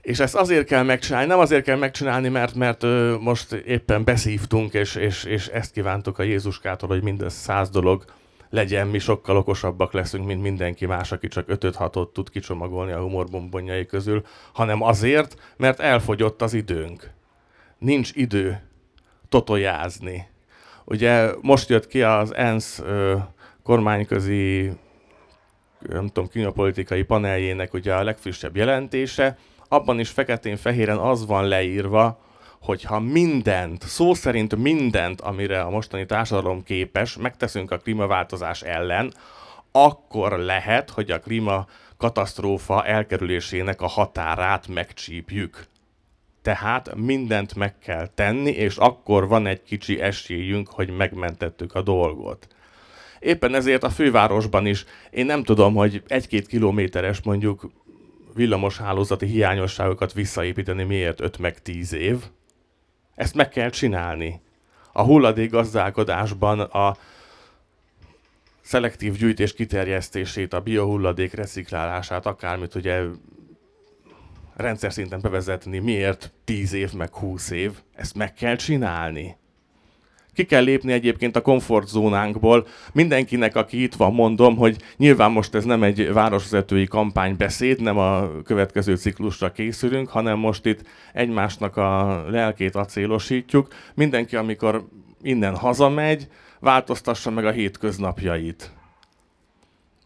És ezt azért kell megcsinálni, nem azért kell megcsinálni, mert, mert ö, most éppen beszívtunk, és, és, és ezt kívántuk a Jézuskától, hogy mindez száz dolog legyen, mi sokkal okosabbak leszünk, mint mindenki más, aki csak 5-6-ot tud kicsomagolni a humorbombonjai közül, hanem azért, mert elfogyott az időnk. Nincs idő totojázni. Ugye most jött ki az ENSZ ö, kormányközi nem tudom, klímapolitikai paneljének ugye a legfrissebb jelentése, abban is feketén-fehéren az van leírva, hogyha mindent, szó szerint mindent, amire a mostani társadalom képes, megteszünk a klímaváltozás ellen, akkor lehet, hogy a klíma katasztrófa elkerülésének a határát megcsípjük. Tehát mindent meg kell tenni, és akkor van egy kicsi esélyünk, hogy megmentettük a dolgot. Éppen ezért a fővárosban is én nem tudom, hogy egy-két kilométeres mondjuk villamos hálózati hiányosságokat visszaépíteni miért 5 meg 10 év. Ezt meg kell csinálni. A hulladék gazdálkodásban a szelektív gyűjtés kiterjesztését, a biohulladék reciklálását, akármit ugye rendszer szinten bevezetni, miért 10 év meg 20 év, ezt meg kell csinálni. Ki kell lépni egyébként a komfortzónánkból. Mindenkinek, aki itt van, mondom, hogy nyilván most ez nem egy városvezetői kampánybeszéd, nem a következő ciklusra készülünk, hanem most itt egymásnak a lelkét acélosítjuk. Mindenki, amikor innen hazamegy, változtassa meg a hétköznapjait.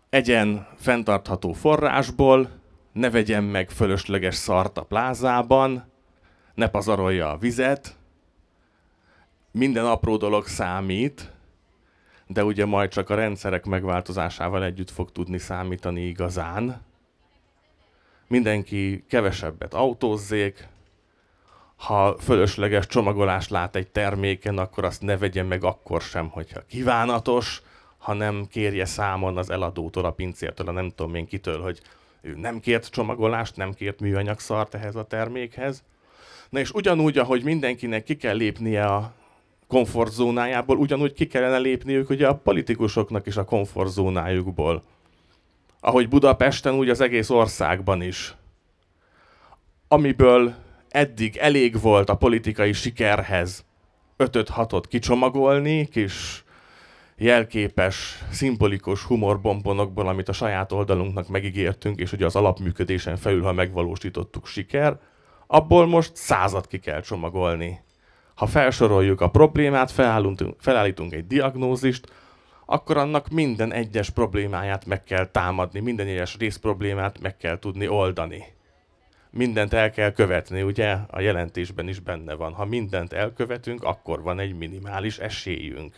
Egyen fenntartható forrásból, ne vegyen meg fölösleges szart a plázában, ne pazarolja a vizet, minden apró dolog számít, de ugye majd csak a rendszerek megváltozásával együtt fog tudni számítani igazán. Mindenki kevesebbet autózzék, ha fölösleges csomagolást lát egy terméken, akkor azt ne vegye meg akkor sem, hogyha kívánatos, hanem kérje számon az eladótól, a pincértől, a nem tudom én kitől, hogy ő nem kért csomagolást, nem kért műanyag szart ehhez a termékhez. Na és ugyanúgy, ahogy mindenkinek ki kell lépnie a komfortzónájából, ugyanúgy ki kellene lépniük ugye a politikusoknak is a komfortzónájukból. Ahogy Budapesten, úgy az egész országban is. Amiből eddig elég volt a politikai sikerhez 5-6-ot kicsomagolni, kis jelképes, szimbolikus humorbombonokból, amit a saját oldalunknak megígértünk, és ugye az alapműködésen felül, ha megvalósítottuk siker, abból most százat ki kell csomagolni. Ha felsoroljuk a problémát, felállítunk, felállítunk egy diagnózist, akkor annak minden egyes problémáját meg kell támadni, minden egyes rész problémát meg kell tudni oldani. mindent el kell követni, ugye a jelentésben is benne van. Ha mindent elkövetünk, akkor van egy minimális esélyünk.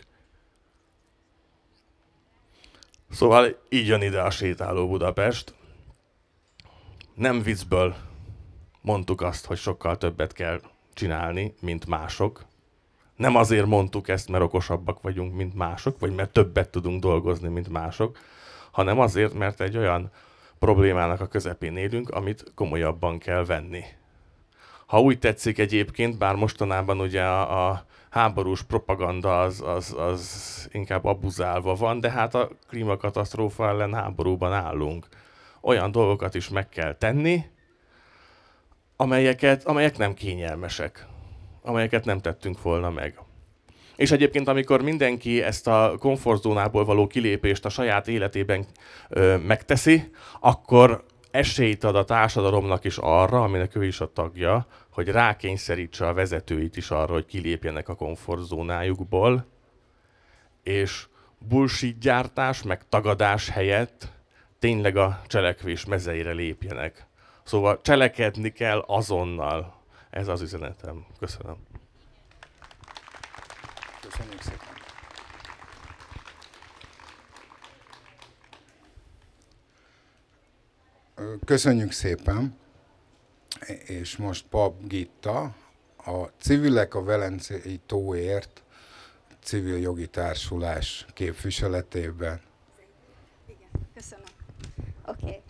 Szóval így jön ide a sétáló Budapest. Nem viccből mondtuk azt, hogy sokkal többet kell csinálni, mint mások. Nem azért mondtuk ezt, mert okosabbak vagyunk, mint mások, vagy mert többet tudunk dolgozni, mint mások, hanem azért, mert egy olyan problémának a közepén élünk, amit komolyabban kell venni. Ha úgy tetszik egyébként, bár mostanában ugye a, a háborús propaganda az, az, az inkább abuzálva van, de hát a klímakatasztrófa ellen háborúban állunk. Olyan dolgokat is meg kell tenni, amelyeket, amelyek nem kényelmesek, amelyeket nem tettünk volna meg. És egyébként, amikor mindenki ezt a komfortzónából való kilépést a saját életében ö, megteszi, akkor esélyt ad a társadalomnak is arra, aminek ő is a tagja, hogy rákényszerítse a vezetőit is arra, hogy kilépjenek a komfortzónájukból, és bullshit gyártás, meg tagadás helyett tényleg a cselekvés mezeire lépjenek. Szóval cselekedni kell azonnal. Ez az üzenetem. Köszönöm. Köszönjük szépen. Köszönjük szépen, és most Pap Gitta, a Civilek a Velencei Tóért civil jogi társulás képviseletében. Igen, köszönöm. Oké. Okay.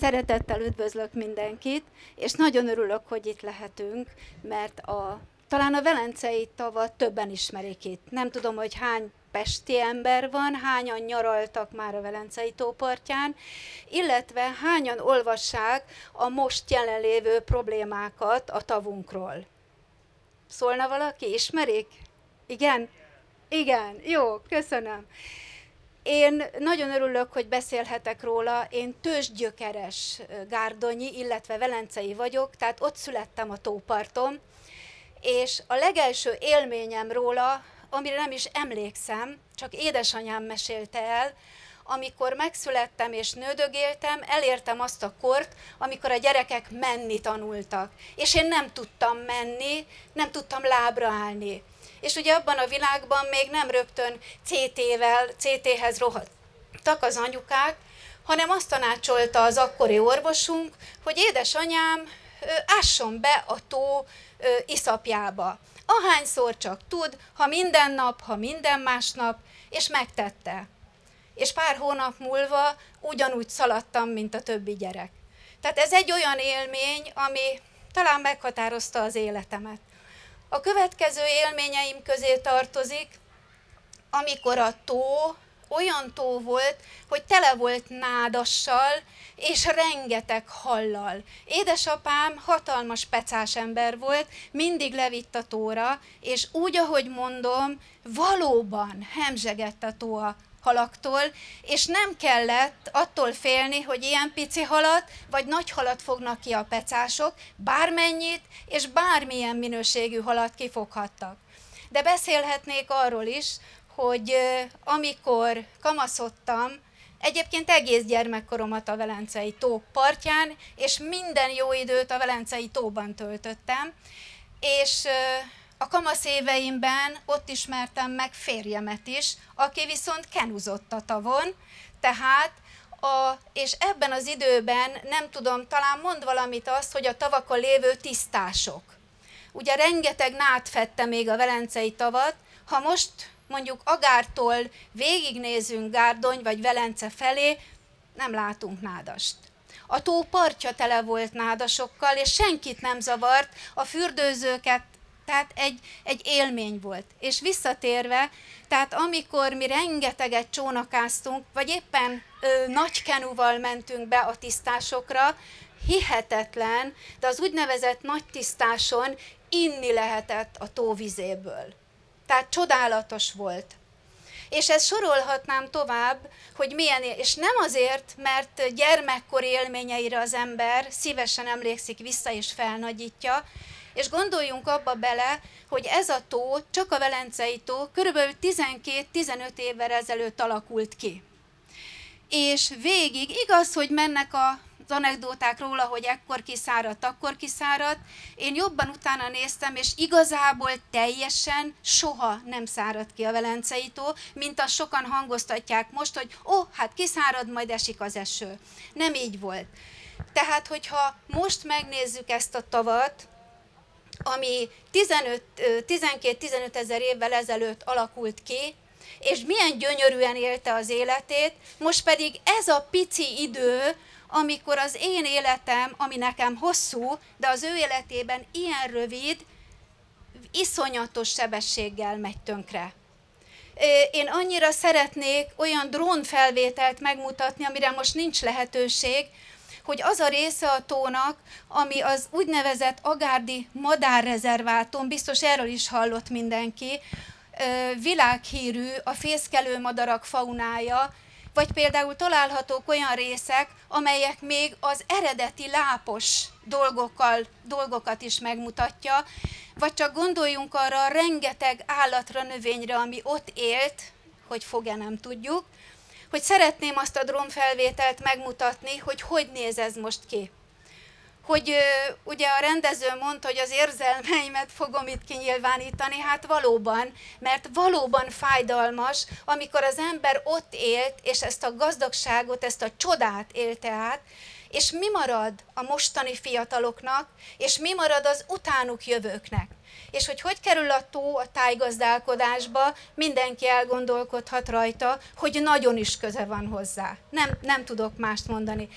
Szeretettel üdvözlök mindenkit, és nagyon örülök, hogy itt lehetünk, mert a talán a Velencei tavat többen ismerik itt. Nem tudom, hogy hány pesti ember van, hányan nyaraltak már a Velencei tópartján, illetve hányan olvassák a most jelenlévő problémákat a tavunkról. Szólna valaki? Ismerik? Igen? Igen, jó, köszönöm. Én nagyon örülök, hogy beszélhetek róla. Én tőzsgyökeres gárdonyi, illetve velencei vagyok, tehát ott születtem a tóparton, és a legelső élményem róla, amire nem is emlékszem, csak édesanyám mesélte el, amikor megszülettem és nődögéltem, elértem azt a kort, amikor a gyerekek menni tanultak. És én nem tudtam menni, nem tudtam lábra állni. És ugye abban a világban még nem rögtön CT-vel, CT-hez rohadtak az anyukák, hanem azt tanácsolta az akkori orvosunk, hogy édesanyám ásson be a tó iszapjába. Ahányszor csak tud, ha minden nap, ha minden másnap, és megtette. És pár hónap múlva ugyanúgy szaladtam, mint a többi gyerek. Tehát ez egy olyan élmény, ami talán meghatározta az életemet. A következő élményeim közé tartozik, amikor a tó olyan tó volt, hogy tele volt nádassal, és rengeteg hallal. Édesapám hatalmas pecás ember volt, mindig levitt a tóra, és úgy, ahogy mondom, valóban hemzsegett a tó a halaktól, és nem kellett attól félni, hogy ilyen pici halat vagy nagy halat fognak ki a pecások, bármennyit és bármilyen minőségű halat kifoghattak. De beszélhetnék arról is, hogy amikor kamaszodtam, egyébként egész gyermekkoromat a Velencei tó partján, és minden jó időt a Velencei tóban töltöttem, és a kamasz éveimben ott ismertem meg férjemet is, aki viszont kenuzott a tavon, tehát a, és ebben az időben nem tudom, talán mond valamit azt, hogy a tavakon lévő tisztások. Ugye rengeteg nád fette még a Velencei tavat, ha most mondjuk Agártól végignézünk Gárdony vagy Velence felé, nem látunk nádast. A tó partja tele volt nádasokkal, és senkit nem zavart, a fürdőzőket, tehát egy, egy élmény volt. És visszatérve, tehát amikor mi rengeteget csónakáztunk, vagy éppen ö, nagy kenuval mentünk be a tisztásokra, hihetetlen, de az úgynevezett nagy tisztáson inni lehetett a tóvizéből. Tehát csodálatos volt. És ezt sorolhatnám tovább, hogy milyen, és nem azért, mert gyermekkor élményeire az ember szívesen emlékszik vissza és felnagyítja, és gondoljunk abba bele, hogy ez a tó, csak a Velencei tó, körülbelül 12-15 évvel ezelőtt alakult ki. És végig, igaz, hogy mennek a anekdóták róla, hogy ekkor kiszáradt, akkor kiszáradt. Én jobban utána néztem, és igazából teljesen soha nem száradt ki a Velencei tó, mint azt sokan hangoztatják most, hogy ó, oh, hát kiszárad, majd esik az eső. Nem így volt. Tehát, hogyha most megnézzük ezt a tavat, ami 12-15 ezer évvel ezelőtt alakult ki, és milyen gyönyörűen élte az életét, most pedig ez a pici idő, amikor az én életem, ami nekem hosszú, de az ő életében ilyen rövid, iszonyatos sebességgel megy tönkre. Én annyira szeretnék olyan drónfelvételt megmutatni, amire most nincs lehetőség, hogy az a része a tónak, ami az úgynevezett Agárdi madárrezervátum, biztos erről is hallott mindenki, világhírű a fészkelő madarak faunája, vagy például találhatók olyan részek, amelyek még az eredeti lápos dolgokkal, dolgokat is megmutatja, vagy csak gondoljunk arra a rengeteg állatra, növényre, ami ott élt, hogy fog-e nem tudjuk, hogy szeretném azt a drónfelvételt megmutatni, hogy hogy néz ez most ki. Hogy ugye a rendező mondta, hogy az érzelmeimet fogom itt kinyilvánítani, hát valóban, mert valóban fájdalmas, amikor az ember ott élt, és ezt a gazdagságot, ezt a csodát élte át, és mi marad a mostani fiataloknak, és mi marad az utánuk jövőknek és hogy hogy kerül a tó a tájgazdálkodásba, mindenki elgondolkodhat rajta, hogy nagyon is köze van hozzá. Nem, nem tudok mást mondani.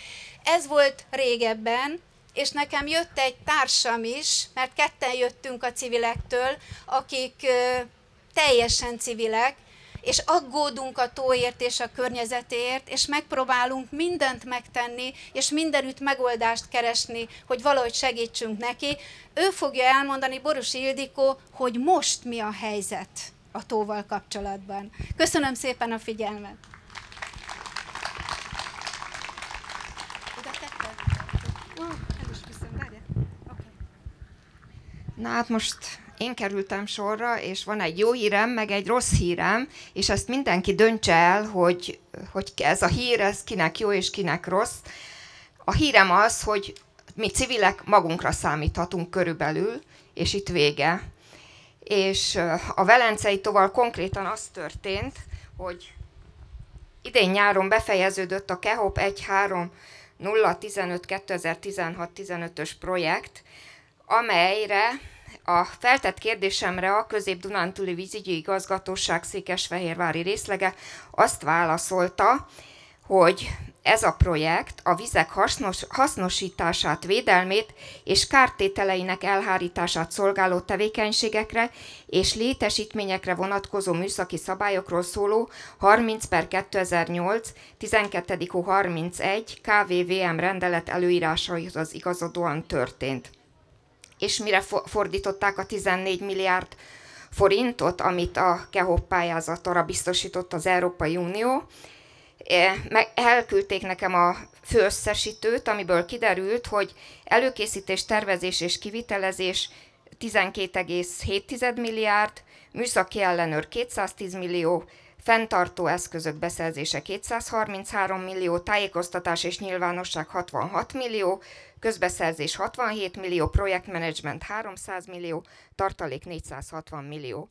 Ez volt régebben, és nekem jött egy társam is, mert ketten jöttünk a civilektől, akik teljesen civilek, és aggódunk a tóért és a környezetért, és megpróbálunk mindent megtenni, és mindenütt megoldást keresni, hogy valahogy segítsünk neki. Ő fogja elmondani, Boros Ildikó, hogy most mi a helyzet a tóval kapcsolatban. Köszönöm szépen a figyelmet! Na hát most én kerültem sorra, és van egy jó hírem, meg egy rossz hírem, és ezt mindenki döntse el, hogy, hogy ez a hír, ez kinek jó és kinek rossz. A hírem az, hogy mi civilek magunkra számíthatunk körülbelül, és itt vége. És a Velencei toval konkrétan az történt, hogy idén nyáron befejeződött a KEHOP 13015 2016-15-ös projekt, amelyre a feltett kérdésemre a Közép-Dunántúli vízügyi igazgatóság Székesfehérvári részlege azt válaszolta, hogy ez a projekt a vizek hasznos, hasznosítását, védelmét és kártételeinek elhárítását szolgáló tevékenységekre és létesítményekre vonatkozó műszaki szabályokról szóló 30 per 2008 12. 31 KVVM rendelet előírásaihoz igazodóan történt és mire fordították a 14 milliárd forintot, amit a KEHOP pályázatora biztosított az Európai Unió. E, elküldték nekem a főösszesítőt, amiből kiderült, hogy előkészítés, tervezés és kivitelezés 12,7 milliárd, műszaki ellenőr 210 millió, fenntartó eszközök beszerzése 233 millió, tájékoztatás és nyilvánosság 66 millió, közbeszerzés 67 millió, projektmenedzsment 300 millió, tartalék 460 millió.